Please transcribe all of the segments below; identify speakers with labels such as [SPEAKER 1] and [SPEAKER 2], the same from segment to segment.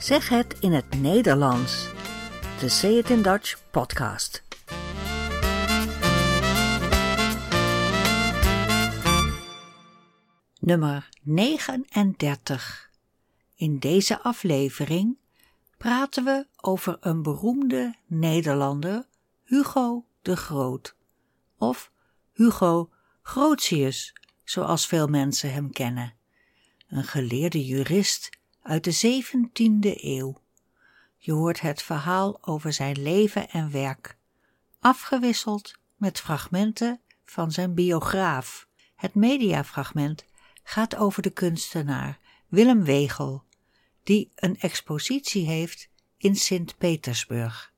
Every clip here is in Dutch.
[SPEAKER 1] Zeg het in het Nederlands. De Say It in Dutch podcast. Nummer 39. In deze aflevering praten we over een beroemde Nederlander, Hugo de Groot. Of Hugo Grotius, zoals veel mensen hem kennen. Een geleerde jurist uit de 17e eeuw. Je hoort het verhaal over zijn leven en werk, afgewisseld met fragmenten van zijn biograaf. Het mediafragment gaat over de kunstenaar Willem Wegel, die een expositie heeft in Sint-Petersburg.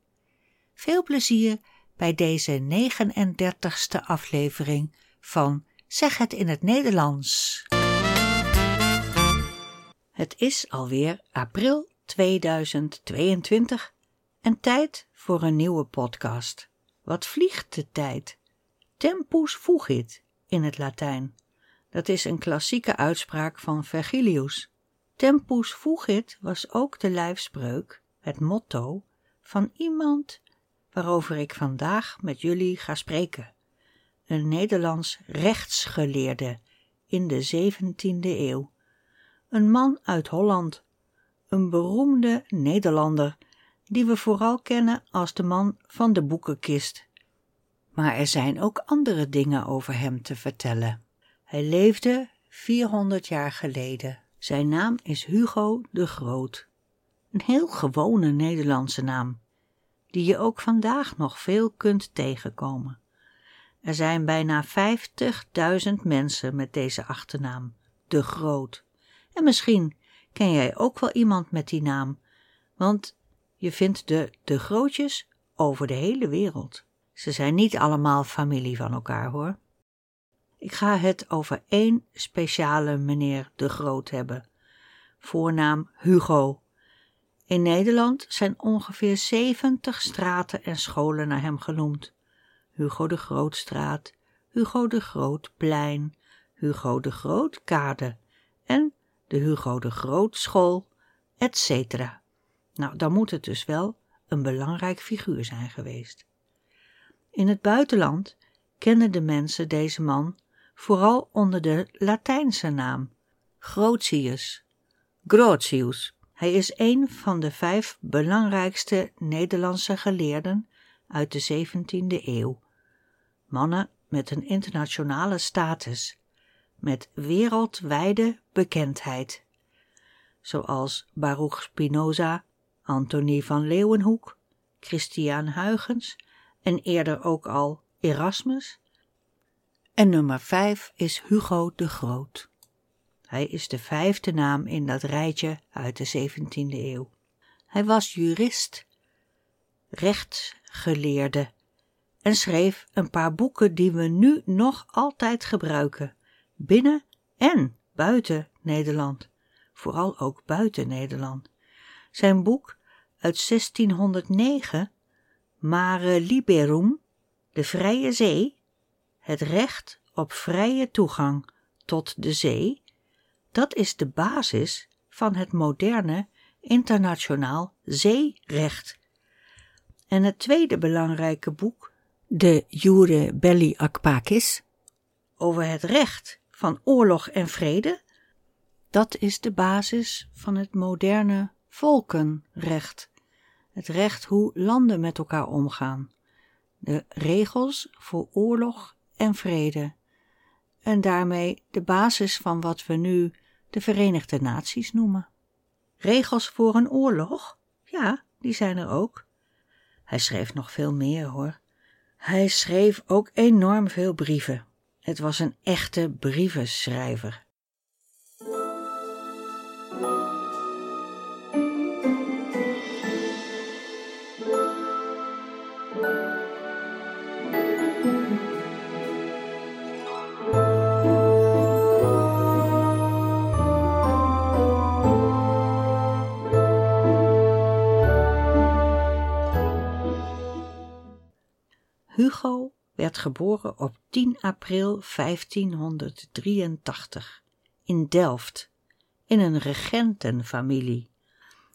[SPEAKER 1] Veel plezier bij deze 39ste aflevering van Zeg het in het Nederlands. Het is alweer april 2022 en tijd voor een nieuwe podcast. Wat vliegt de tijd? Tempus fugit in het Latijn. Dat is een klassieke uitspraak van Vergilius. Tempus fugit was ook de lijfspreuk, het motto, van iemand waarover ik vandaag met jullie ga spreken. Een Nederlands rechtsgeleerde in de 17e eeuw. Een man uit Holland, een beroemde Nederlander, die we vooral kennen als de man van de boekenkist. Maar er zijn ook andere dingen over hem te vertellen. Hij leefde 400 jaar geleden. Zijn naam is Hugo de Groot. Een heel gewone Nederlandse naam, die je ook vandaag nog veel kunt tegenkomen. Er zijn bijna 50.000 mensen met deze achternaam, de Groot. En misschien ken jij ook wel iemand met die naam, want je vindt de de Grootjes over de hele wereld. Ze zijn niet allemaal familie van elkaar hoor. Ik ga het over één speciale meneer de Groot hebben. Voornaam Hugo. In Nederland zijn ongeveer 70 straten en scholen naar hem genoemd. Hugo de Grootstraat, Hugo de Grootplein, Hugo de Grootkade en de Hugo de Grootschool, etc. Nou, dan moet het dus wel een belangrijk figuur zijn geweest. In het buitenland kennen de mensen deze man vooral onder de Latijnse naam Grotius, Grotius. Hij is een van de vijf belangrijkste Nederlandse geleerden uit de 17e eeuw. Mannen met een internationale status, met wereldwijde bekendheid, zoals Baruch Spinoza, Antonie van Leeuwenhoek, Christiaan Huygens en eerder ook al Erasmus. En nummer vijf is Hugo de Groot. Hij is de vijfde naam in dat rijtje uit de 17e eeuw. Hij was jurist, rechtsgeleerde en schreef een paar boeken die we nu nog altijd gebruiken, binnen en buiten Nederland, vooral ook buiten Nederland. Zijn boek uit 1609, Mare Liberum, de Vrije Zee, het recht op vrije toegang tot de zee, dat is de basis van het moderne internationaal zeerecht. En het tweede belangrijke boek, de Jure Belli Akpakis, over het recht van oorlog en vrede, dat is de basis van het moderne volkenrecht. Het recht hoe landen met elkaar omgaan. De regels voor oorlog en vrede. En daarmee de basis van wat we nu de Verenigde Naties noemen. Regels voor een oorlog? Ja, die zijn er ook. Hij schreef nog veel meer hoor. Hij schreef ook enorm veel brieven. Het was een echte brievenschrijver. Hugo werd geboren op 10 april 1583 in Delft, in een regentenfamilie.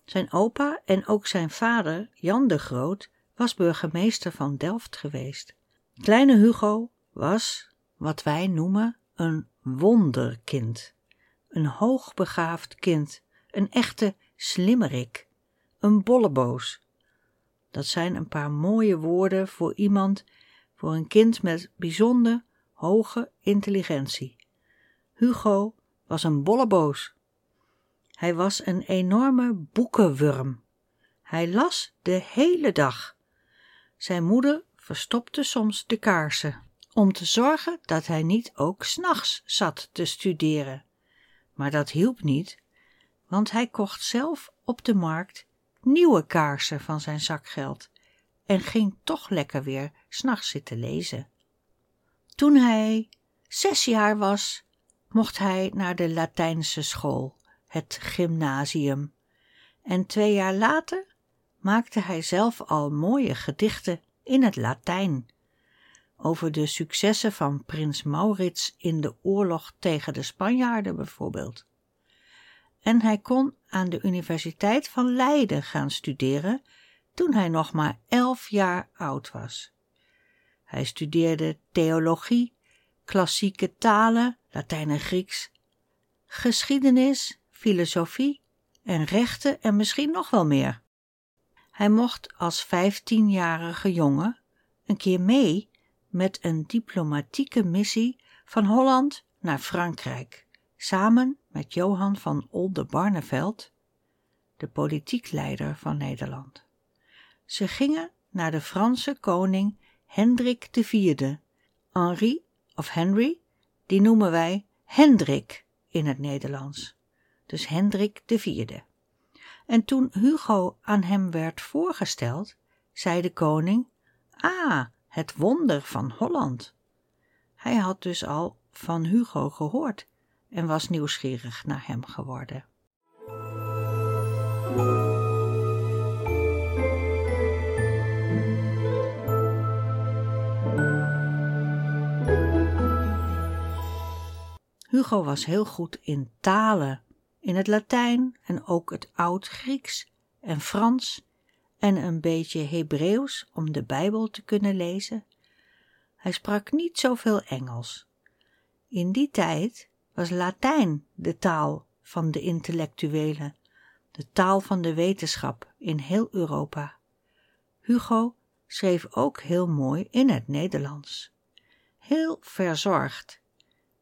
[SPEAKER 1] Zijn opa en ook zijn vader, Jan de Groot, was burgemeester van Delft geweest. Kleine Hugo was wat wij noemen een wonderkind. Een hoogbegaafd kind, een echte slimmerik, een bolleboos. Dat zijn een paar mooie woorden voor iemand, voor een kind met bijzonder hoge intelligentie. Hugo was een bolleboos. Hij was een enorme boekenwurm. Hij las de hele dag. Zijn moeder verstopte soms de kaarsen om te zorgen dat hij niet ook s'nachts zat te studeren. Maar dat hielp niet, want hij kocht zelf op de markt nieuwe kaarsen van zijn zakgeld en ging toch lekker weer s'nachts zitten lezen. Toen hij zes jaar was, mocht hij naar de Latijnse school, het gymnasium, en twee jaar later maakte hij zelf al mooie gedichten in het Latijn over de successen van prins Maurits in de oorlog tegen de Spanjaarden bijvoorbeeld. En hij kon aan de Universiteit van Leiden gaan studeren toen hij nog maar elf jaar oud was. Hij studeerde theologie, klassieke talen, Latijn en Grieks, geschiedenis, filosofie en rechten en misschien nog wel meer. Hij mocht als vijftienjarige jongen een keer mee met een diplomatieke missie van Holland naar Frankrijk, samen met Johan van Oldenbarneveld, de politiek leider van Nederland. Ze gingen naar de Franse koning Hendrik IV, Henri of Henry, die noemen wij Hendrik in het Nederlands, dus Hendrik IV. En toen Hugo aan hem werd voorgesteld, zei de koning: Ah, het wonder van Holland. Hij had dus al van Hugo gehoord en was nieuwsgierig naar hem geworden. Hugo was heel goed in talen, in het Latijn en ook het Oud-Grieks en Frans en een beetje Hebreeuws om de Bijbel te kunnen lezen. Hij sprak niet zoveel Engels. In die tijd was Latijn de taal van de intellectuelen, de taal van de wetenschap in heel Europa. Hugo schreef ook heel mooi in het Nederlands. Heel verzorgd.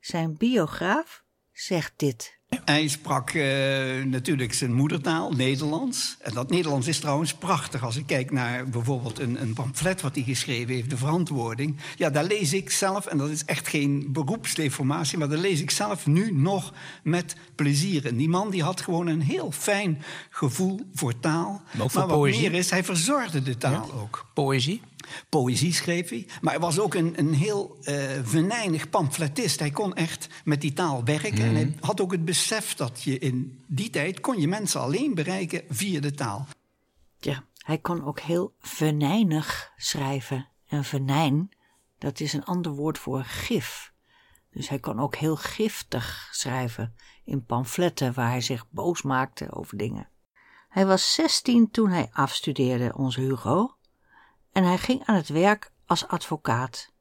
[SPEAKER 1] Zijn biograaf zegt dit.
[SPEAKER 2] Hij sprak uh, natuurlijk zijn moedertaal, Nederlands. En dat Nederlands is trouwens prachtig. Als ik kijk naar bijvoorbeeld een, een pamflet wat hij geschreven heeft, De Verantwoording. Ja, daar lees ik zelf, en dat is echt geen beroepsdeformatie... maar daar lees ik zelf nu nog met plezier. En die man die had gewoon een heel fijn gevoel voor taal.
[SPEAKER 3] Maar,
[SPEAKER 2] maar wat
[SPEAKER 3] poëzie.
[SPEAKER 2] meer is, hij verzorgde de taal ja? ook.
[SPEAKER 3] Poëzie?
[SPEAKER 2] Poëzie schreef hij. Maar hij was ook een, een heel uh, venijnig pamfletist. Hij kon echt met die taal werken. Mm. En hij had ook het besef dat je in die tijd... kon je mensen alleen bereiken via de taal.
[SPEAKER 1] Ja, hij kon ook heel venijnig schrijven. En venijn, dat is een ander woord voor gif. Dus hij kon ook heel giftig schrijven in pamfletten waar hij zich boos maakte over dingen. Hij was 16 toen hij afstudeerde, onze Hugo en hij ging aan het werk als advocaat.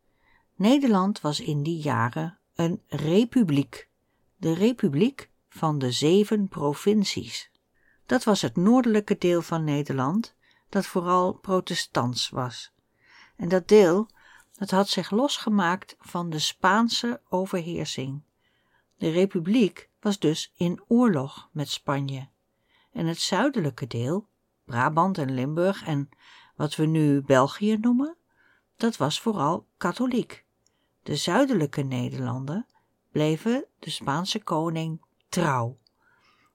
[SPEAKER 1] Nederland was in die jaren een republiek, de republiek van de zeven provincies. Dat was het noordelijke deel van Nederland, dat vooral protestants was. En dat deel, dat had zich losgemaakt van de Spaanse overheersing. De republiek was dus in oorlog met Spanje. En het zuidelijke deel, Brabant en Limburg en wat we nu België noemen, dat was vooral katholiek. De zuidelijke Nederlanden bleven de Spaanse koning trouw.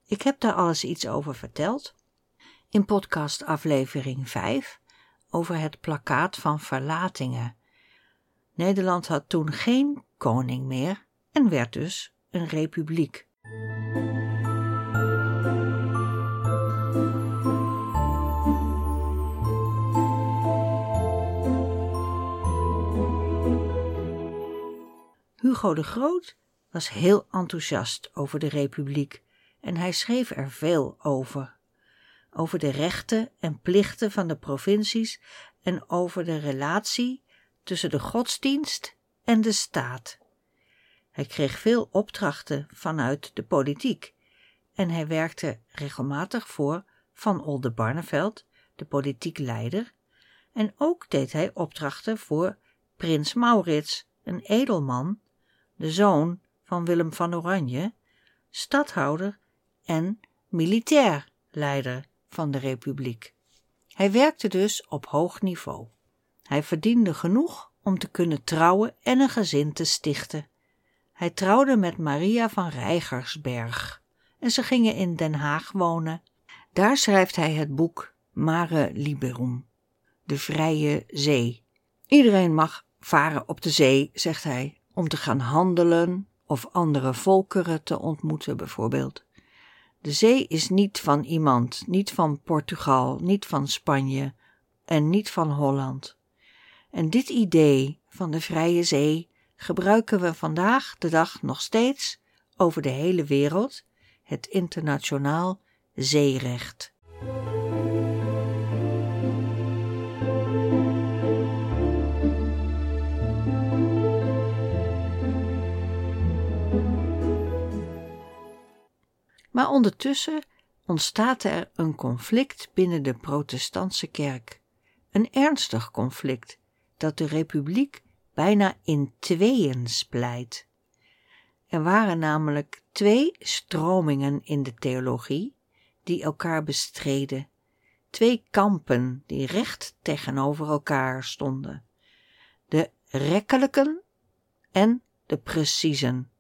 [SPEAKER 1] Ik heb daar alles iets over verteld in podcast aflevering 5 over het plakkaat van verlatingen. Nederland had toen geen koning meer en werd dus een republiek. Hugo de Groot was heel enthousiast over de republiek en hij schreef er veel over. over de rechten en plichten van de provincies en over de relatie tussen de godsdienst en de staat. Hij kreeg veel opdrachten vanuit de politiek en hij werkte regelmatig voor Van Oldenbarneveld, de politiek leider, en ook deed hij opdrachten voor prins Maurits, een edelman, de zoon van Willem van Oranje, stadhouder en militair leider van de republiek. Hij werkte dus op hoog niveau. Hij verdiende genoeg om te kunnen trouwen en een gezin te stichten. Hij trouwde met Maria van Rijgersberg en ze gingen in Den Haag wonen. Daar schrijft hij het boek Mare Liberum, de vrije zee. Iedereen mag varen op de zee, zegt hij, om te gaan handelen of andere volkeren te ontmoeten bijvoorbeeld. De zee is niet van iemand, niet van Portugal, niet van Spanje en niet van Holland. En dit idee van de vrije zee gebruiken we vandaag de dag nog steeds over de hele wereld, het internationaal zeerecht. Maar ondertussen ontstaat er een conflict binnen de protestantse kerk. Een ernstig conflict dat de republiek bijna in tweeën splijt. Er waren namelijk twee stromingen in de theologie die elkaar bestreden, twee kampen die recht tegenover elkaar stonden: de rekkelijken en de preciezen.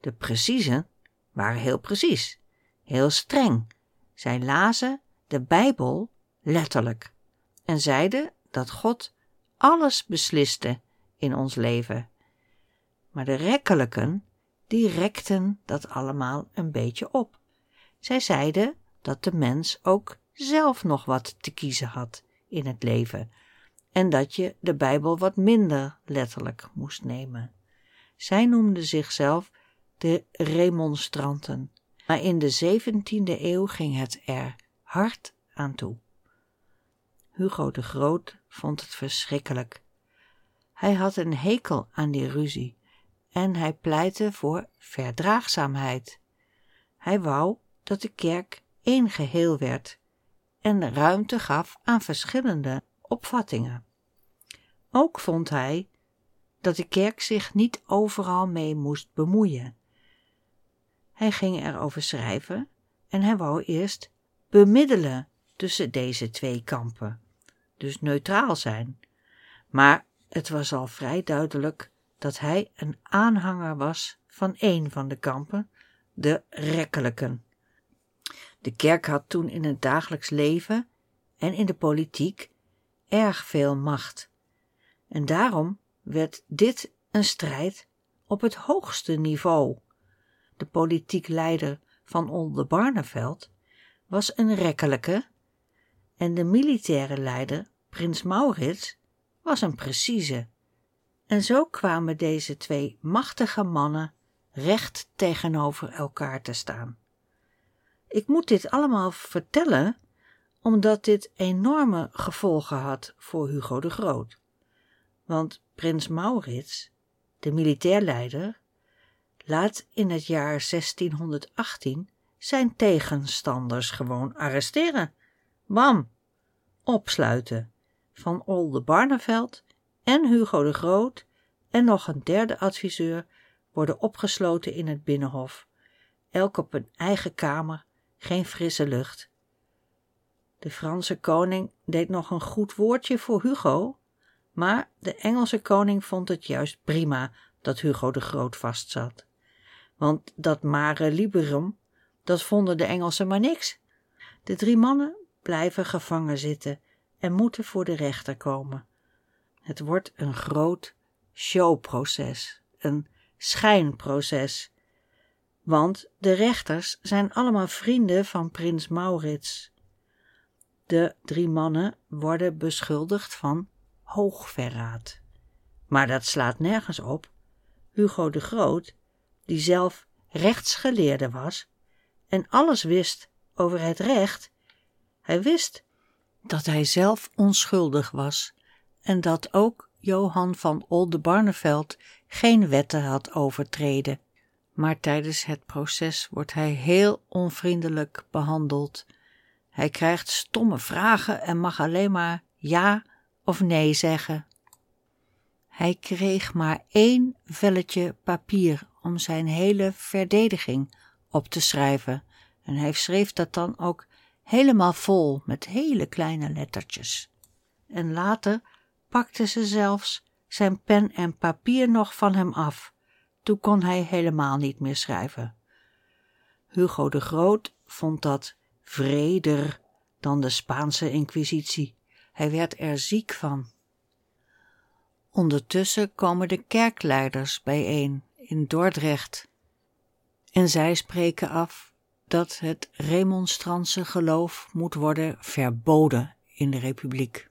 [SPEAKER 1] De preciezen waren heel precies, heel streng. Zij lazen de Bijbel letterlijk en zeiden dat God alles besliste in ons leven. Maar de rekkelijken, die rekten dat allemaal een beetje op. Zij zeiden dat de mens ook zelf nog wat te kiezen had in het leven en dat je de Bijbel wat minder letterlijk moest nemen. Zij noemden zichzelf de remonstranten, maar in de 17e eeuw ging het er hard aan toe. Hugo de Groot vond het verschrikkelijk. Hij had een hekel aan die ruzie en hij pleitte voor verdraagzaamheid. Hij wou dat de kerk één geheel werd en ruimte gaf aan verschillende opvattingen. Ook vond hij dat de kerk zich niet overal mee moest bemoeien. Hij ging erover schrijven en hij wou eerst bemiddelen tussen deze twee kampen, dus neutraal zijn. Maar het was al vrij duidelijk dat hij een aanhanger was van één van de kampen, de rekkelijken. De kerk had toen in het dagelijks leven en in de politiek erg veel macht. En daarom werd dit een strijd op het hoogste niveau. De politiek leider van Oldenbarneveld was een rekkelijke en de militaire leider, prins Maurits, was een precieze. En zo kwamen deze twee machtige mannen recht tegenover elkaar te staan. Ik moet dit allemaal vertellen omdat dit enorme gevolgen had voor Hugo de Groot. Want prins Maurits, de militair leider, laat in het jaar 1618 zijn tegenstanders gewoon arresteren. Bam! Opsluiten. Van Oldenbarneveld en Hugo de Groot en nog een derde adviseur worden opgesloten in het binnenhof, elk op een eigen kamer, geen frisse lucht. De Franse koning deed nog een goed woordje voor Hugo, maar de Engelse koning vond het juist prima dat Hugo de Groot vastzat. Want dat mare liberum, dat vonden de Engelsen maar niks. De drie mannen blijven gevangen zitten en moeten voor de rechter komen. Het wordt een groot showproces, een schijnproces. Want de rechters zijn allemaal vrienden van prins Maurits. De drie mannen worden beschuldigd van hoogverraad. Maar dat slaat nergens op. Hugo de Groot, die zelf rechtsgeleerde was en alles wist over het recht, Hij wist dat hij zelf onschuldig was en dat ook Johan van Oldenbarneveld geen wetten had overtreden. Maar tijdens het proces wordt hij heel onvriendelijk behandeld. Hij krijgt stomme vragen en mag alleen maar ja of nee zeggen. Hij kreeg maar één velletje papier om zijn hele verdediging op te schrijven en hij schreef dat dan ook helemaal vol met hele kleine lettertjes. En later pakte ze zelfs zijn pen en papier nog van hem af. Toen kon hij helemaal niet meer schrijven. Hugo de Groot vond dat vreder dan de Spaanse Inquisitie. Hij werd er ziek van. Ondertussen komen de kerkleiders bijeen in Dordrecht. En zij spreken af dat het remonstrantse geloof moet worden verboden in de republiek.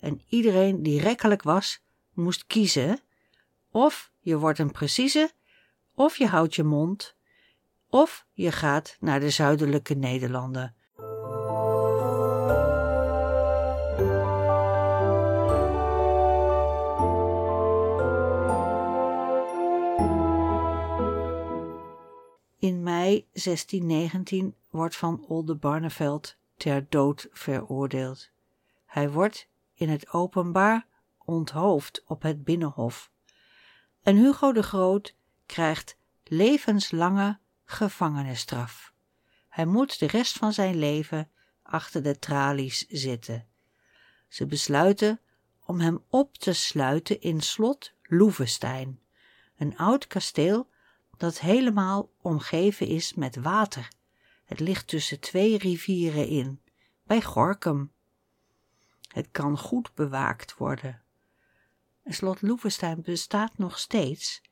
[SPEAKER 1] En iedereen die rekkelijk was, moest kiezen of je wordt een precieze, of je houdt je mond, of je gaat naar de zuidelijke Nederlanden. In mei 1619 wordt Van Oldenbarneveld ter dood veroordeeld. Hij wordt in het openbaar onthoofd op het Binnenhof. En Hugo de Groot krijgt levenslange gevangenisstraf. Hij moet de rest van zijn leven achter de tralies zitten. Ze besluiten om hem op te sluiten in slot Loevestein, een oud kasteel dat helemaal omgeven is met water. Het ligt tussen twee rivieren in, bij Gorkum. Het kan goed bewaakt worden. Slot Loevestein bestaat nog steeds.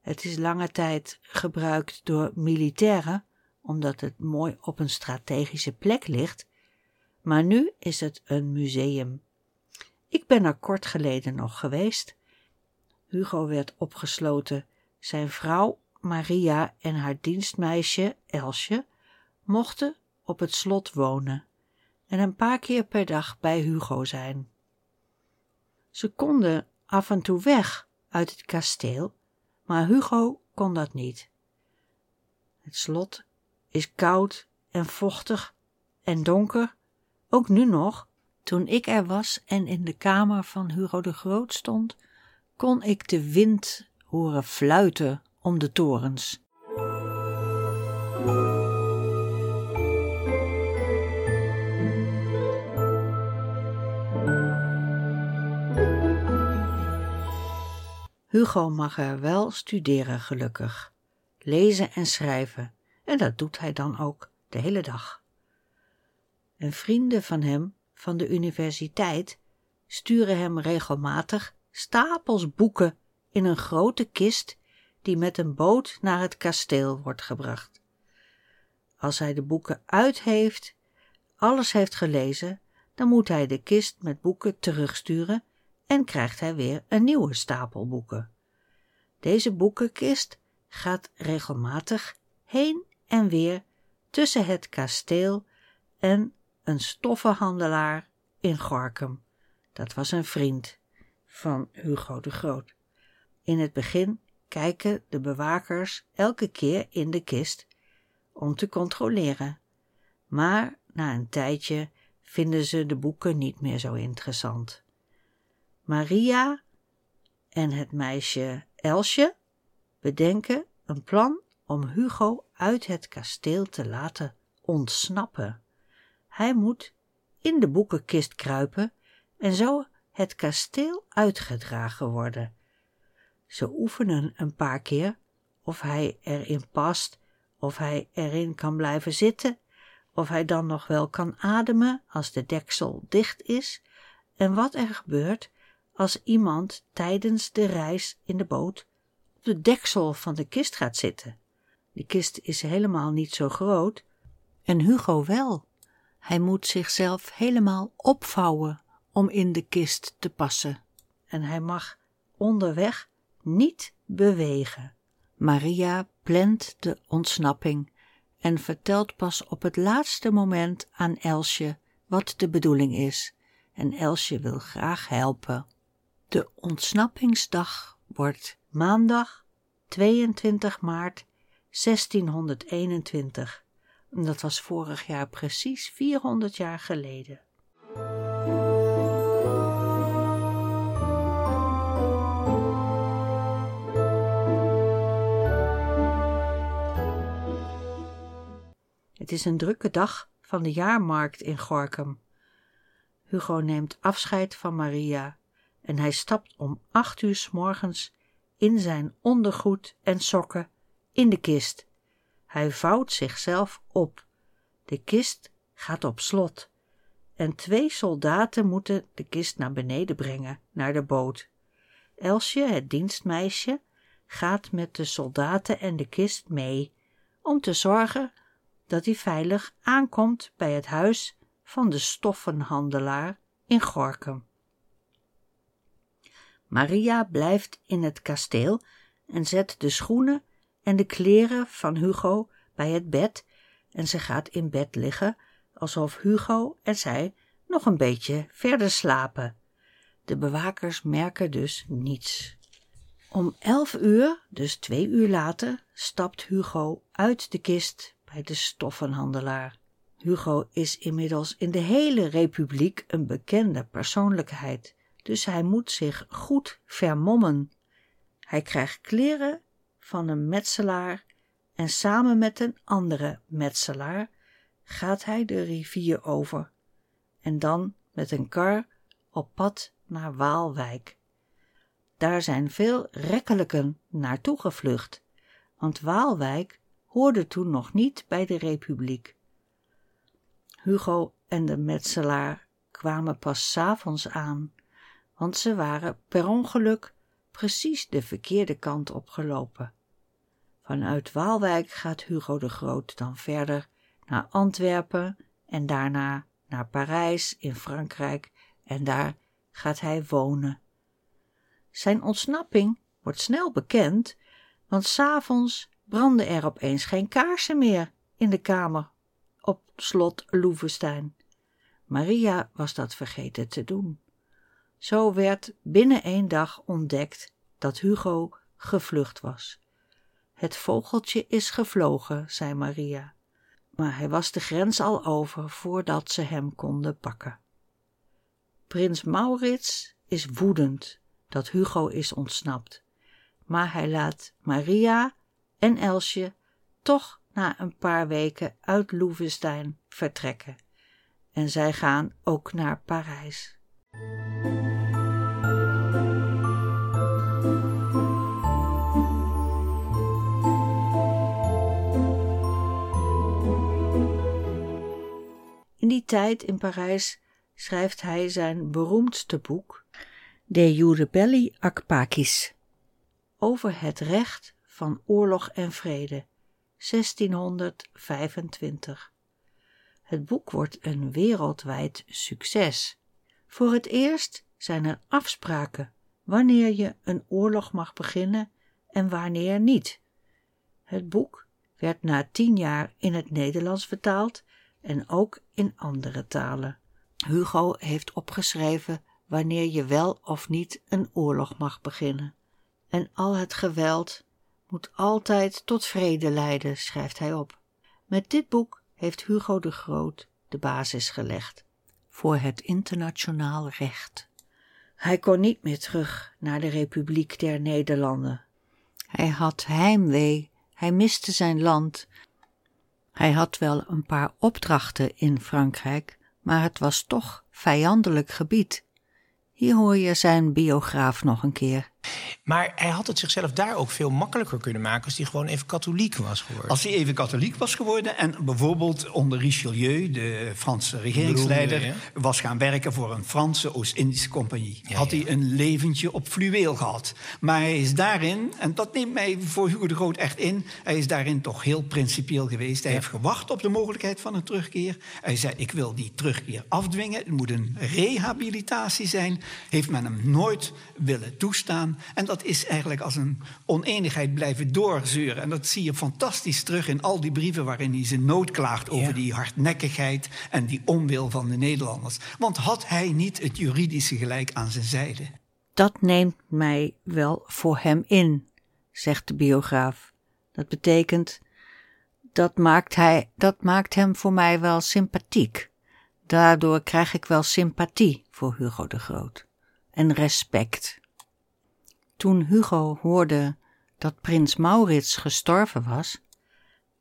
[SPEAKER 1] Het is lange tijd gebruikt door militairen, omdat het mooi op een strategische plek ligt, maar nu is het een museum. Ik ben er kort geleden nog geweest. Hugo werd opgesloten. Zijn vrouw Maria en haar dienstmeisje Elsje mochten op het slot wonen en een paar keer per dag bij Hugo zijn. Ze konden af en toe weg uit het kasteel, maar Hugo kon dat niet. Het slot is koud en vochtig en donker, ook nu nog. Toen ik er was en in de kamer van Hugo de Groot stond, kon ik de wind horen fluiten om de torens. Hugo mag er wel studeren, gelukkig. Lezen en schrijven. En dat doet hij dan ook de hele dag. En vrienden van hem van de universiteit sturen hem regelmatig stapels boeken in een grote kist die met een boot naar het kasteel wordt gebracht. Als hij de boeken uit heeft, alles heeft gelezen, dan moet hij de kist met boeken terugsturen en krijgt hij weer een nieuwe stapel boeken. Deze boekenkist gaat regelmatig heen en weer tussen het kasteel en een stoffenhandelaar in Gorkum. Dat was een vriend van Hugo de Groot. In het begin kijken de bewakers elke keer in de kist om te controleren. Maar na een tijdje vinden ze de boeken niet meer zo interessant. Maria en het meisje Elsje bedenken een plan om Hugo uit het kasteel te laten ontsnappen. Hij moet in de boekenkist kruipen en zo het kasteel uitgedragen worden. Ze oefenen een paar keer of hij erin past, of hij erin kan blijven zitten, of hij dan nog wel kan ademen als de deksel dicht is, en wat er gebeurt als iemand tijdens de reis in de boot op de deksel van de kist gaat zitten. Die kist is helemaal niet zo groot en Hugo wel. Hij moet zichzelf helemaal opvouwen om in de kist te passen en hij mag onderweg niet bewegen. Maria plant de ontsnapping en vertelt pas op het laatste moment aan Elsje wat de bedoeling is en Elsje wil graag helpen. De ontsnappingsdag wordt maandag 22 maart 1621. Dat was vorig jaar precies 400 jaar geleden. Het is een drukke dag van de jaarmarkt in Gorkum. Hugo neemt afscheid van Maria en hij stapt om acht uur s morgens in zijn ondergoed en sokken in de kist. Hij vouwt zichzelf op. De kist gaat op slot en twee soldaten moeten de kist naar beneden brengen, naar de boot. Elsje, het dienstmeisje, gaat met de soldaten en de kist mee, om te zorgen dat hij veilig aankomt bij het huis van de stoffenhandelaar in Gorkum. Maria blijft in het kasteel en zet de schoenen en de kleren van Hugo bij het bed en ze gaat in bed liggen alsof Hugo en zij nog een beetje verder slapen. De bewakers merken dus niets. Om elf uur, dus twee uur later, stapt Hugo uit de kist de stoffenhandelaar. Hugo is inmiddels in de hele republiek een bekende persoonlijkheid, dus hij moet zich goed vermommen. Hij krijgt kleren van een metselaar en samen met een andere metselaar gaat hij de rivier over en dan met een kar op pad naar Waalwijk. Daar zijn veel rekkelijken naartoe gevlucht, want Waalwijk hoorde toen nog niet bij de Republiek. Hugo en de metselaar kwamen pas s avonds aan, want ze waren per ongeluk precies de verkeerde kant opgelopen. Vanuit Waalwijk gaat Hugo de Groot dan verder naar Antwerpen en daarna naar Parijs in Frankrijk en daar gaat hij wonen. Zijn ontsnapping wordt snel bekend, want s'avonds brandden er opeens geen kaarsen meer in de kamer op slot Loevestein. Maria was dat vergeten te doen. Zo werd binnen één dag ontdekt dat Hugo gevlucht was. Het vogeltje is gevlogen, zei Maria, maar hij was de grens al over voordat ze hem konden pakken. Prins Maurits is woedend dat Hugo is ontsnapt, maar hij laat Maria en Elsje toch na een paar weken uit Loevestein vertrekken. En zij gaan ook naar Parijs. In die tijd in Parijs schrijft hij zijn beroemdste boek, De Jure Belli ac Pacis, over het recht van oorlog en vrede, 1625. Het boek wordt een wereldwijd succes. Voor het eerst zijn er afspraken wanneer je een oorlog mag beginnen en wanneer niet. Het boek werd na tien jaar in het Nederlands vertaald en ook in andere talen. Hugo heeft opgeschreven wanneer je wel of niet een oorlog mag beginnen. En al het geweld moet altijd tot vrede leiden, schrijft hij op. Met dit boek heeft Hugo de Groot de basis gelegd voor het internationaal recht. Hij kon niet meer terug naar de Republiek der Nederlanden. Hij had heimwee, hij miste zijn land. Hij had wel een paar opdrachten in Frankrijk, maar het was toch vijandelijk gebied. Hier hoor je zijn biograaf nog een keer.
[SPEAKER 3] Maar hij had het zichzelf daar ook veel makkelijker kunnen maken als hij gewoon even katholiek was geworden.
[SPEAKER 2] Als hij even katholiek was geworden en bijvoorbeeld onder Richelieu, de Franse regeringsleider, was gaan werken voor een Franse Oost-Indische compagnie. had hij een leventje op fluweel gehad. Maar hij is daarin, en dat neemt mij voor Hugo de Groot echt in, hij is daarin toch heel principieel geweest. Hij heeft gewacht op de mogelijkheid van een terugkeer. Hij zei: Ik wil die terugkeer afdwingen. Het moet een rehabilitatie zijn. Heeft men hem nooit willen toestaan. En dat is eigenlijk als een oneenigheid blijven doorzeuren. En dat zie je fantastisch terug in al die brieven waarin hij zijn nood klaagt over
[SPEAKER 3] Ja.
[SPEAKER 2] die hardnekkigheid en die onwil van de Nederlanders. Want had hij niet het juridische gelijk aan zijn zijde?
[SPEAKER 1] Dat neemt mij wel voor hem in, zegt de biograaf. Dat betekent, dat maakt, hij, dat maakt hem voor mij wel sympathiek. Daardoor krijg ik wel sympathie voor Hugo de Groot. En respect. Toen Hugo hoorde dat prins Maurits gestorven was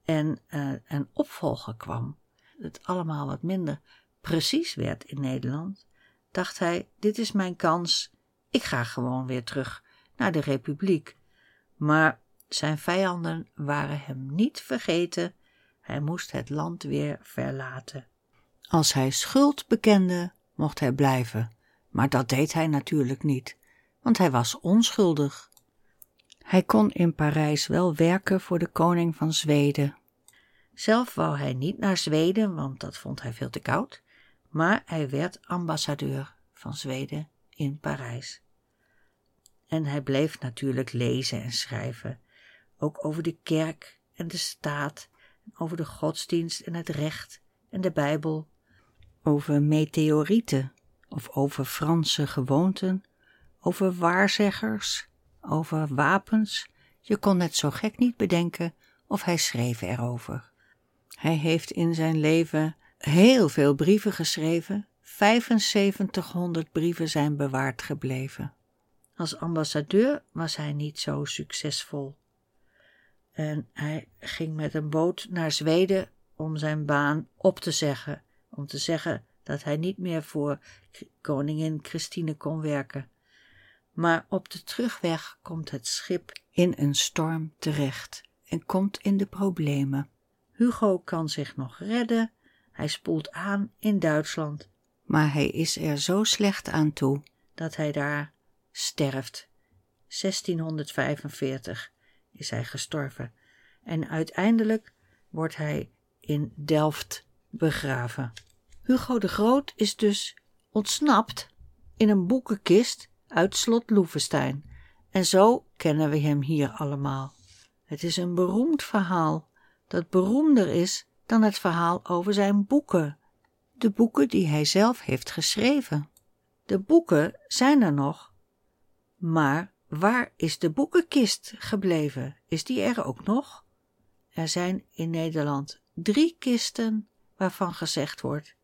[SPEAKER 1] en eh, een opvolger kwam, het allemaal wat minder precies werd in Nederland, dacht hij: Dit is mijn kans, ik ga gewoon weer terug naar de Republiek. Maar zijn vijanden waren hem niet vergeten, hij moest het land weer verlaten. Als hij schuld bekende, mocht hij blijven, maar dat deed hij natuurlijk niet, want hij was onschuldig. Hij kon in Parijs wel werken voor de koning van Zweden. Zelf wou hij niet naar Zweden, want dat vond hij veel te koud, maar hij werd ambassadeur van Zweden in Parijs. En hij bleef natuurlijk lezen en schrijven, ook over de kerk en de staat, over de godsdienst en het recht en de Bijbel, over meteorieten of over Franse gewoonten, over waarzeggers, over wapens. Je kon het zo gek niet bedenken of hij schreef erover. Hij heeft in zijn leven heel veel brieven geschreven. 7500 brieven zijn bewaard gebleven. Als ambassadeur was hij niet zo succesvol. En hij ging met een boot naar Zweden om zijn baan op te zeggen. Om te zeggen dat hij niet meer voor koningin Christine kon werken. Maar op de terugweg komt het schip in een storm terecht en komt in de problemen. Hugo kan zich nog redden. Hij spoelt aan in Duitsland. Maar hij is er zo slecht aan toe dat hij daar sterft. 1645 is hij gestorven. En uiteindelijk wordt hij in Delft begraven. Hugo de Groot is dus ontsnapt in een boekenkist uit slot Loevestein. En zo kennen we hem hier allemaal. Het is een beroemd verhaal dat beroemder is dan het verhaal over zijn boeken. De boeken die hij zelf heeft geschreven. De boeken zijn er nog. Maar waar is de boekenkist gebleven? Is die er ook nog? Er zijn in Nederland drie kisten waarvan gezegd wordt: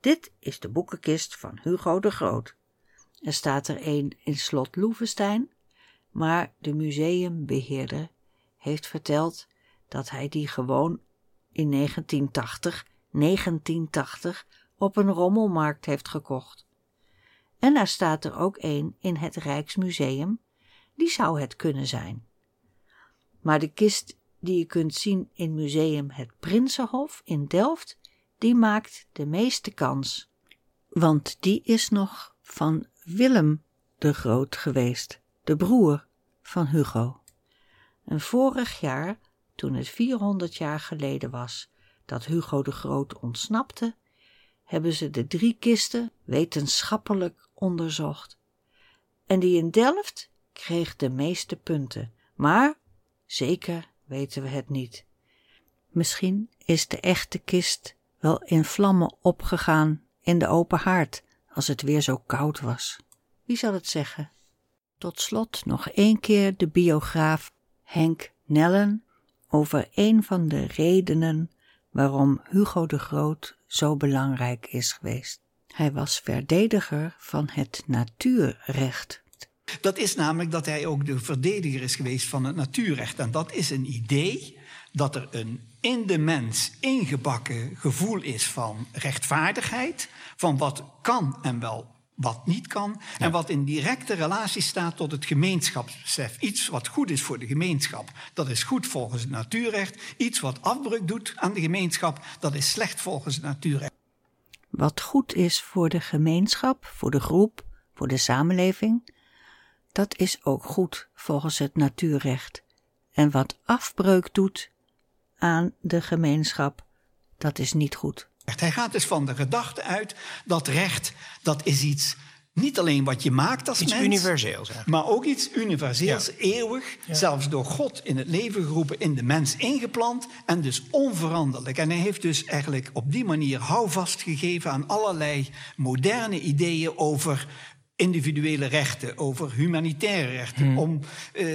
[SPEAKER 1] Dit is de boekenkist van Hugo de Groot. Er staat er een in slot Loevestein, maar de museumbeheerder heeft verteld dat hij die gewoon in 1980, 1980 op een rommelmarkt heeft gekocht. En er staat er ook een in het Rijksmuseum, die zou het kunnen zijn. Maar de kist die je kunt zien in museum Het Prinsenhof in Delft, die maakt de meeste kans. Want die is nog van Willem de Groot geweest, de broer van Hugo. En vorig jaar, toen het 400 jaar geleden was dat Hugo de Groot ontsnapte, hebben ze de drie kisten wetenschappelijk onderzocht. En die in Delft kreeg de meeste punten, maar zeker weten we het niet. Misschien is de echte kist wel in vlammen opgegaan in de open haard als het weer zo koud was. Wie zal het zeggen? Tot slot nog één keer de biograaf Henk Nellen over een van de redenen waarom Hugo de Groot zo belangrijk is geweest. Hij was verdediger van het natuurrecht.
[SPEAKER 2] Dat is namelijk dat hij ook de verdediger is geweest van het natuurrecht. En dat is een idee dat er een in de mens ingebakken gevoel is van rechtvaardigheid, van wat kan en wel wat niet kan, en wat in directe relatie staat tot het gemeenschapsbesef. Iets wat goed is voor de gemeenschap, dat is goed volgens het natuurrecht. Iets wat afbreuk doet aan de gemeenschap, dat is slecht volgens het natuurrecht.
[SPEAKER 1] Wat goed is voor de gemeenschap, voor de groep, voor de samenleving, dat is ook goed volgens het natuurrecht. En wat afbreuk doet aan de gemeenschap, dat is niet goed.
[SPEAKER 2] Hij gaat dus van de gedachte uit dat recht, dat is iets niet alleen wat je maakt als
[SPEAKER 3] Iets
[SPEAKER 2] mens.
[SPEAKER 3] universeels eigenlijk.
[SPEAKER 2] Maar ook iets universeels, eeuwig, zelfs door God in het leven geroepen, in de mens ingeplant en dus onveranderlijk. En hij heeft dus eigenlijk op die manier houvast gegeven aan allerlei moderne ideeën over individuele rechten, over humanitaire rechten, om, eh,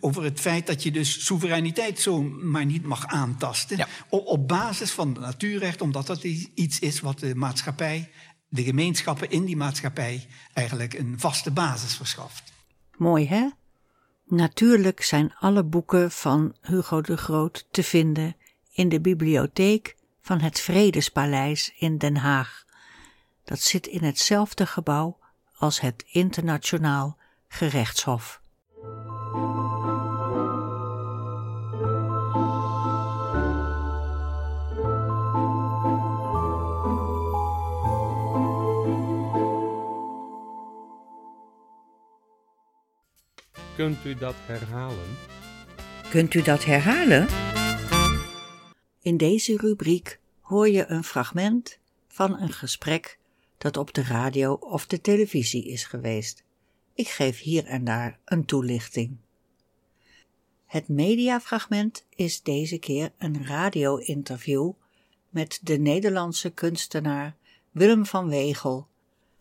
[SPEAKER 2] over het feit dat je dus soevereiniteit zo maar niet mag aantasten,
[SPEAKER 3] Ja.
[SPEAKER 2] op, op basis van het natuurrecht, omdat dat iets is wat de maatschappij, de gemeenschappen in die maatschappij eigenlijk een vaste basis verschaft.
[SPEAKER 1] Mooi hè? Natuurlijk zijn alle boeken van Hugo de Groot te vinden in de bibliotheek van het Vredespaleis in Den Haag. Dat zit in hetzelfde gebouw als het Internationaal Gerechtshof.
[SPEAKER 4] Kunt u dat herhalen?
[SPEAKER 1] Kunt u dat herhalen? In deze rubriek hoor je een fragment van een gesprek dat op de radio of de televisie is geweest. Ik geef hier en daar een toelichting. Het mediafragment is deze keer een radio-interview met de Nederlandse kunstenaar Willem van Wegel.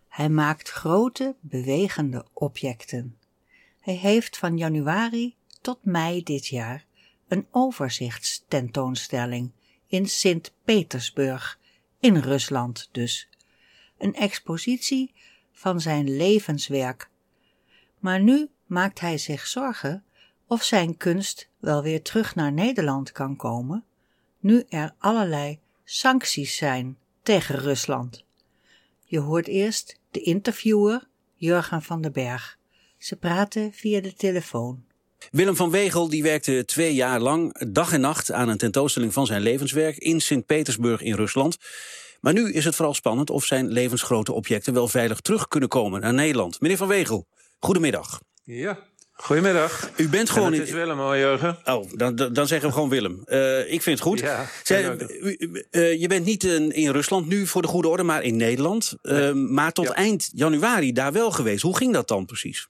[SPEAKER 1] Hij maakt grote, bewegende objecten. Hij heeft van januari tot mei dit jaar een overzichtstentoonstelling in Sint-Petersburg, in Rusland dus. Een expositie van zijn levenswerk. Maar nu maakt hij zich zorgen of zijn kunst wel weer terug naar Nederland kan komen, nu er allerlei sancties zijn tegen Rusland. Je hoort eerst de interviewer Jurgen van den Berg. Ze praten via de telefoon.
[SPEAKER 5] Willem van Wegel die werkte twee jaar lang dag en nacht aan een tentoonstelling van zijn levenswerk in Sint-Petersburg in Rusland. Maar nu is het vooral spannend of zijn levensgrote objecten wel veilig terug kunnen komen naar Nederland. Meneer van Wegel, goedemiddag.
[SPEAKER 4] Ja. Goedemiddag.
[SPEAKER 5] U bent
[SPEAKER 4] En
[SPEAKER 5] gewoon
[SPEAKER 4] het is Willem hoor, Jurgen.
[SPEAKER 5] Oh, dan, dan zeggen we gewoon Willem. Eh, ik vind het goed.
[SPEAKER 4] Ja,
[SPEAKER 5] Zij- u- u- eh, je bent niet in, in Rusland nu voor de goede orde, maar in Nederland. Eh, maar tot
[SPEAKER 4] Ja.
[SPEAKER 5] eind januari daar wel geweest. Hoe ging dat dan precies?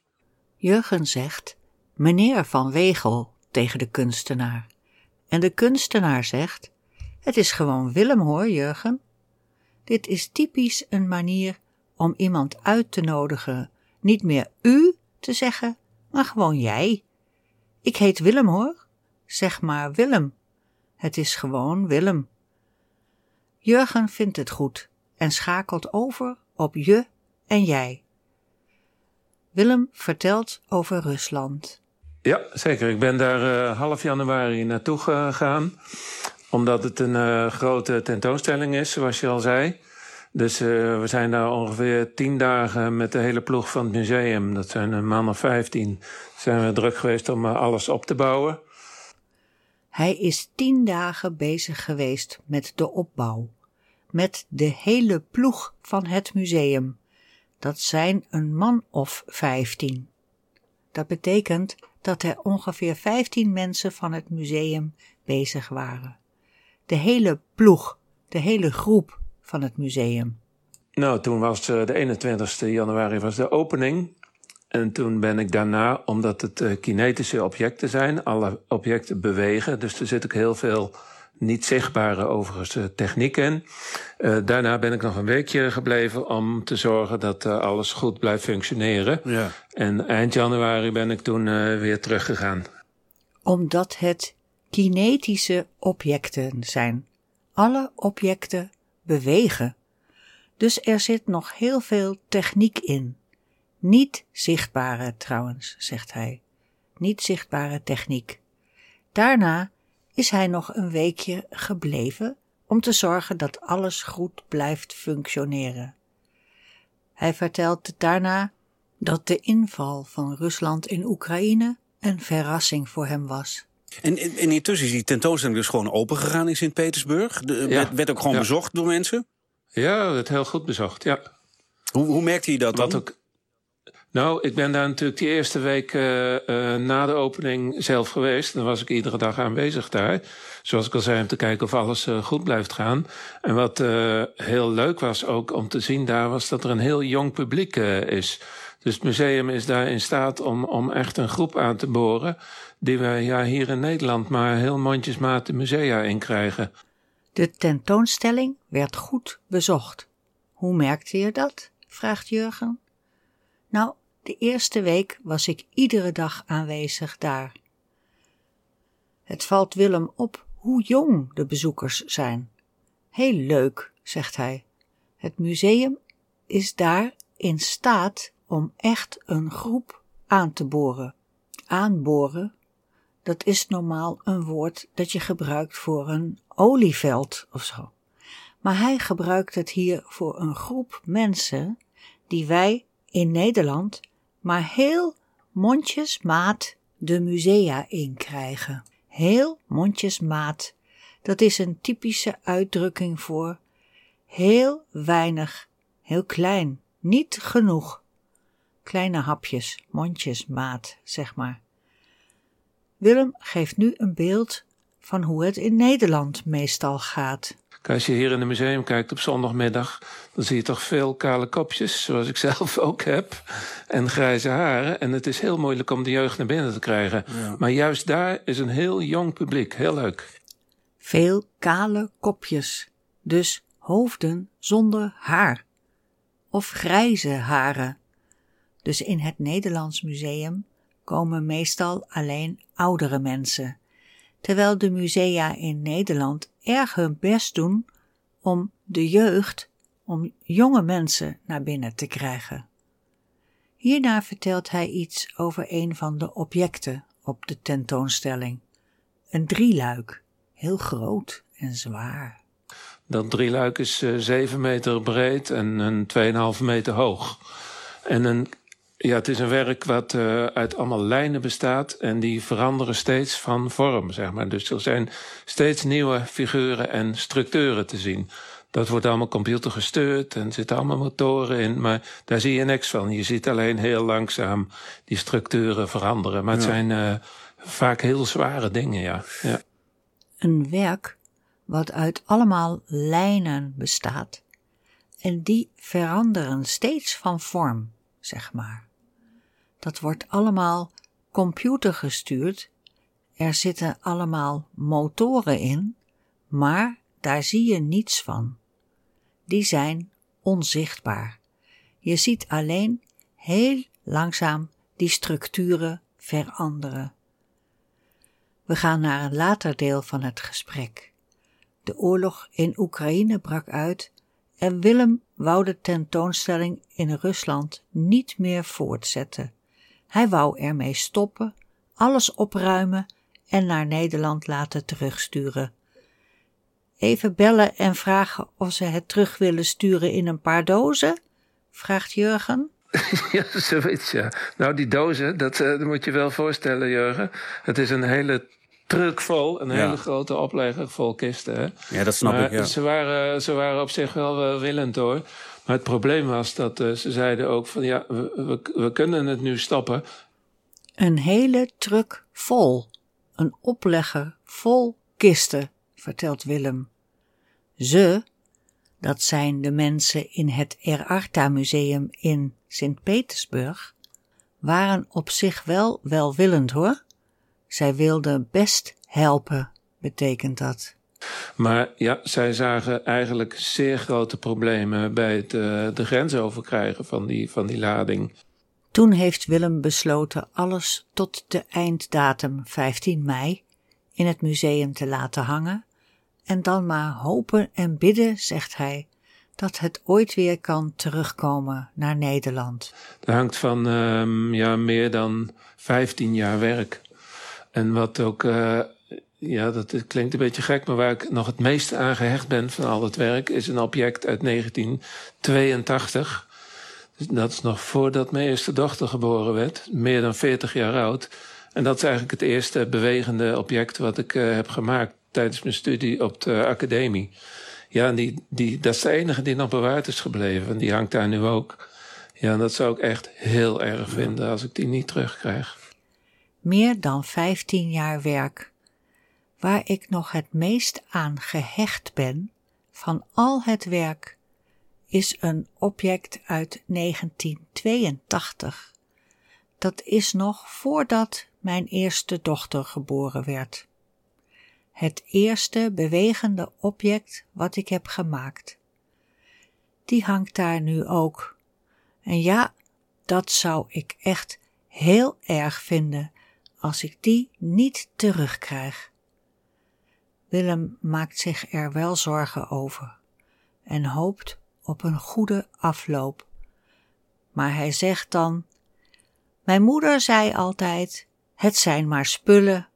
[SPEAKER 1] Jurgen zegt, meneer Van Wegel tegen de kunstenaar. En de kunstenaar zegt, het is gewoon Willem hoor, Jurgen. Dit is typisch een manier om iemand uit te nodigen, niet meer u te zeggen, maar gewoon jij. Ik heet Willem hoor, zeg maar Willem. Het is gewoon Willem. Jurgen vindt het goed en schakelt over op je en jij. Willem vertelt over Rusland.
[SPEAKER 4] Ja, zeker. Ik ben daar eh, half januari naartoe gegaan. Omdat het een eh, grote tentoonstelling is, zoals je al zei. Dus eh, we zijn daar ongeveer tien dagen met de hele ploeg van het museum. Dat zijn een man of vijftien. Zijn we druk geweest om eh, alles op te bouwen.
[SPEAKER 1] Hij is tien dagen bezig geweest met de opbouw. Met de hele ploeg van het museum. Dat zijn een man of vijftien. Dat betekent dat er ongeveer vijftien mensen van het museum bezig waren. De hele ploeg, de hele groep van het museum.
[SPEAKER 4] Nou, toen was eh, de 21 januari was de opening. En toen ben ik daarna, omdat het eh, kinetische objecten zijn, alle objecten bewegen, dus er zit ook heel veel niet zichtbare overigens eh, techniek in. Eh, daarna ben ik nog een weekje gebleven om te zorgen dat alles goed blijft functioneren.
[SPEAKER 5] Ja.
[SPEAKER 4] En eind januari ben ik toen eh, weer teruggegaan.
[SPEAKER 1] Omdat het kinetische objecten zijn. Alle objecten bewegen. Dus er zit nog heel veel techniek in. Niet zichtbare trouwens, zegt hij. Niet zichtbare techniek. Daarna is hij nog een weekje gebleven om te zorgen dat alles goed blijft functioneren. Hij vertelt daarna dat de inval van Rusland in Oekraïne een verrassing voor hem was.
[SPEAKER 5] En, en, en intussen is die tentoonstelling dus gewoon open gegaan in Sint-Petersburg.
[SPEAKER 4] Ja.
[SPEAKER 5] werd, werd ook gewoon
[SPEAKER 4] Ja.
[SPEAKER 5] bezocht door mensen.
[SPEAKER 4] Ja, het heel goed bezocht, ja.
[SPEAKER 5] Hoe, hoe merkte je dat dan?
[SPEAKER 4] Wat ook, Nou, ik ben daar natuurlijk die eerste week uh, uh, na de opening zelf geweest. Dan was ik iedere dag aanwezig daar. Zoals ik al zei, om te kijken of alles uh, goed blijft gaan. En wat heel leuk was ook om te zien daar, was dat er een heel jong publiek is. Dus het museum is daar in staat om, om echt een groep aan te boren. die we ja, hier in Nederland maar heel mondjesmaat de musea in krijgen.
[SPEAKER 1] De tentoonstelling werd goed bezocht. Hoe merkte je dat? vraagt Jurgen. Nou, de eerste week was ik iedere dag aanwezig daar. Het valt Willem op hoe jong de bezoekers zijn. Heel leuk, zegt hij. Het museum is daar in staat om echt een groep aan te boren. Aanboren, dat is normaal een woord dat je gebruikt voor een olieveld of zo. Maar hij gebruikt het hier voor een groep mensen die wij in Nederland maar heel mondjesmaat de musea inkrijgen. Heel mondjesmaat, dat is een typische uitdrukking voor heel weinig, heel klein, niet genoeg. Kleine hapjes, mondjesmaat, zeg maar. Willem geeft nu een beeld van hoe het in Nederland meestal gaat.
[SPEAKER 4] Als je hier in het museum kijkt op zondagmiddag, dan zie je toch veel kale kopjes, zoals ik zelf ook heb, en grijze haren. En het is heel moeilijk om de jeugd naar binnen te krijgen. Maar juist daar is een heel jong publiek, heel leuk.
[SPEAKER 1] Veel kale kopjes, dus hoofden zonder haar. Of grijze haren. Dus in het Nederlands Museum komen meestal alleen oudere mensen terwijl de musea in Nederland erg hun best doen om de jeugd, om jonge mensen naar binnen te krijgen. Hierna vertelt hij iets over een van de objecten op de tentoonstelling. Een drieluik, heel groot en zwaar.
[SPEAKER 4] Dat drieluik is uh, 7 meter breed en een 2,5 meter hoog. En een ja, het is een werk wat uh, uit allemaal lijnen bestaat en die veranderen steeds van vorm, zeg maar. Dus er zijn steeds nieuwe figuren en structuren te zien. Dat wordt allemaal computergestuurd en er zitten allemaal motoren in, maar daar zie je niks van. Je ziet alleen heel langzaam die structuren veranderen. Maar het zijn uh, vaak heel zware dingen, ja. ja.
[SPEAKER 1] Een werk wat uit allemaal lijnen bestaat en die veranderen steeds van vorm, zeg maar. Dat wordt allemaal computergestuurd. Er zitten allemaal motoren in, maar daar zie je niets van. Die zijn onzichtbaar. Je ziet alleen heel langzaam die structuren veranderen. We gaan naar een later deel van het gesprek. De oorlog in Oekraïne brak uit en Willem wou de tentoonstelling in Rusland niet meer voortzetten. Hij wou ermee stoppen, alles opruimen en naar Nederland laten terugsturen. Even bellen en vragen of ze het terug willen sturen in een paar dozen? vraagt Jurgen.
[SPEAKER 4] Ja, zoiets ja. Nou, die dozen, dat, uh, dat moet je wel voorstellen, Jurgen. Het is een hele truck vol, een hele grote oplegger vol kisten. Hè?
[SPEAKER 5] Ja, dat snap ik. Ja.
[SPEAKER 4] Ze, waren, ze waren op zich wel, wel willend hoor. Maar het probleem was dat uh, ze zeiden ook van ja, we, we, kunnen het nu stoppen.
[SPEAKER 1] Een hele truck vol. Een oplegger vol kisten, vertelt Willem. Ze, dat zijn de mensen in het Erarta Museum in Sint-Petersburg, waren op zich wel welwillend hoor. Zij wilden best helpen, betekent dat.
[SPEAKER 4] Maar ja, zij zagen eigenlijk zeer grote problemen bij het uh, de grens overkrijgen van die, van die lading.
[SPEAKER 1] Toen heeft Willem besloten alles tot de einddatum 15 mei in het museum te laten hangen en dan maar hopen en bidden, zegt hij, dat het ooit weer kan terugkomen naar Nederland.
[SPEAKER 4] Er hangt van um, ja, meer dan 15 jaar werk. En wat ook uh, ja, dat klinkt een beetje gek, maar waar ik nog het meeste aan gehecht ben van al het werk, is een object uit 1982. Dus dat is nog voordat mijn eerste dochter geboren werd, meer dan 40 jaar oud. En dat is eigenlijk het eerste bewegende object wat ik uh, heb gemaakt tijdens mijn studie op de academie. Ja, en die, die, dat is de enige die nog bewaard is gebleven. En die hangt daar nu ook. Ja, dat zou ik echt heel erg vinden als ik die niet terugkrijg.
[SPEAKER 1] Meer dan 15 jaar werk. Waar ik nog het meest aan gehecht ben van al het werk is een object uit 1982. Dat is nog voordat mijn eerste dochter geboren werd. Het eerste bewegende object wat ik heb gemaakt. Die hangt daar nu ook. En ja, dat zou ik echt heel erg vinden als ik die niet terugkrijg. Willem maakt zich er wel zorgen over en hoopt op een goede afloop. Maar hij zegt dan: Mijn moeder zei altijd: Het zijn maar spullen.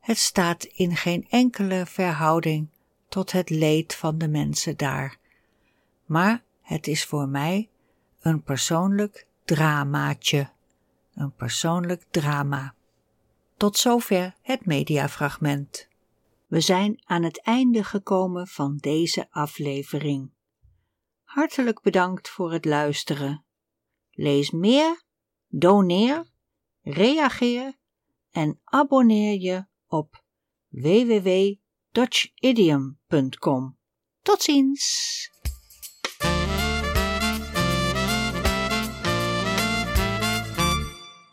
[SPEAKER 1] Het staat in geen enkele verhouding tot het leed van de mensen daar. Maar het is voor mij een persoonlijk dramaatje. Een persoonlijk drama. Tot zover het mediafragment. We zijn aan het einde gekomen van deze aflevering. Hartelijk bedankt voor het luisteren. Lees meer, doneer, reageer en abonneer je op www.dutchidiom.com. Tot ziens!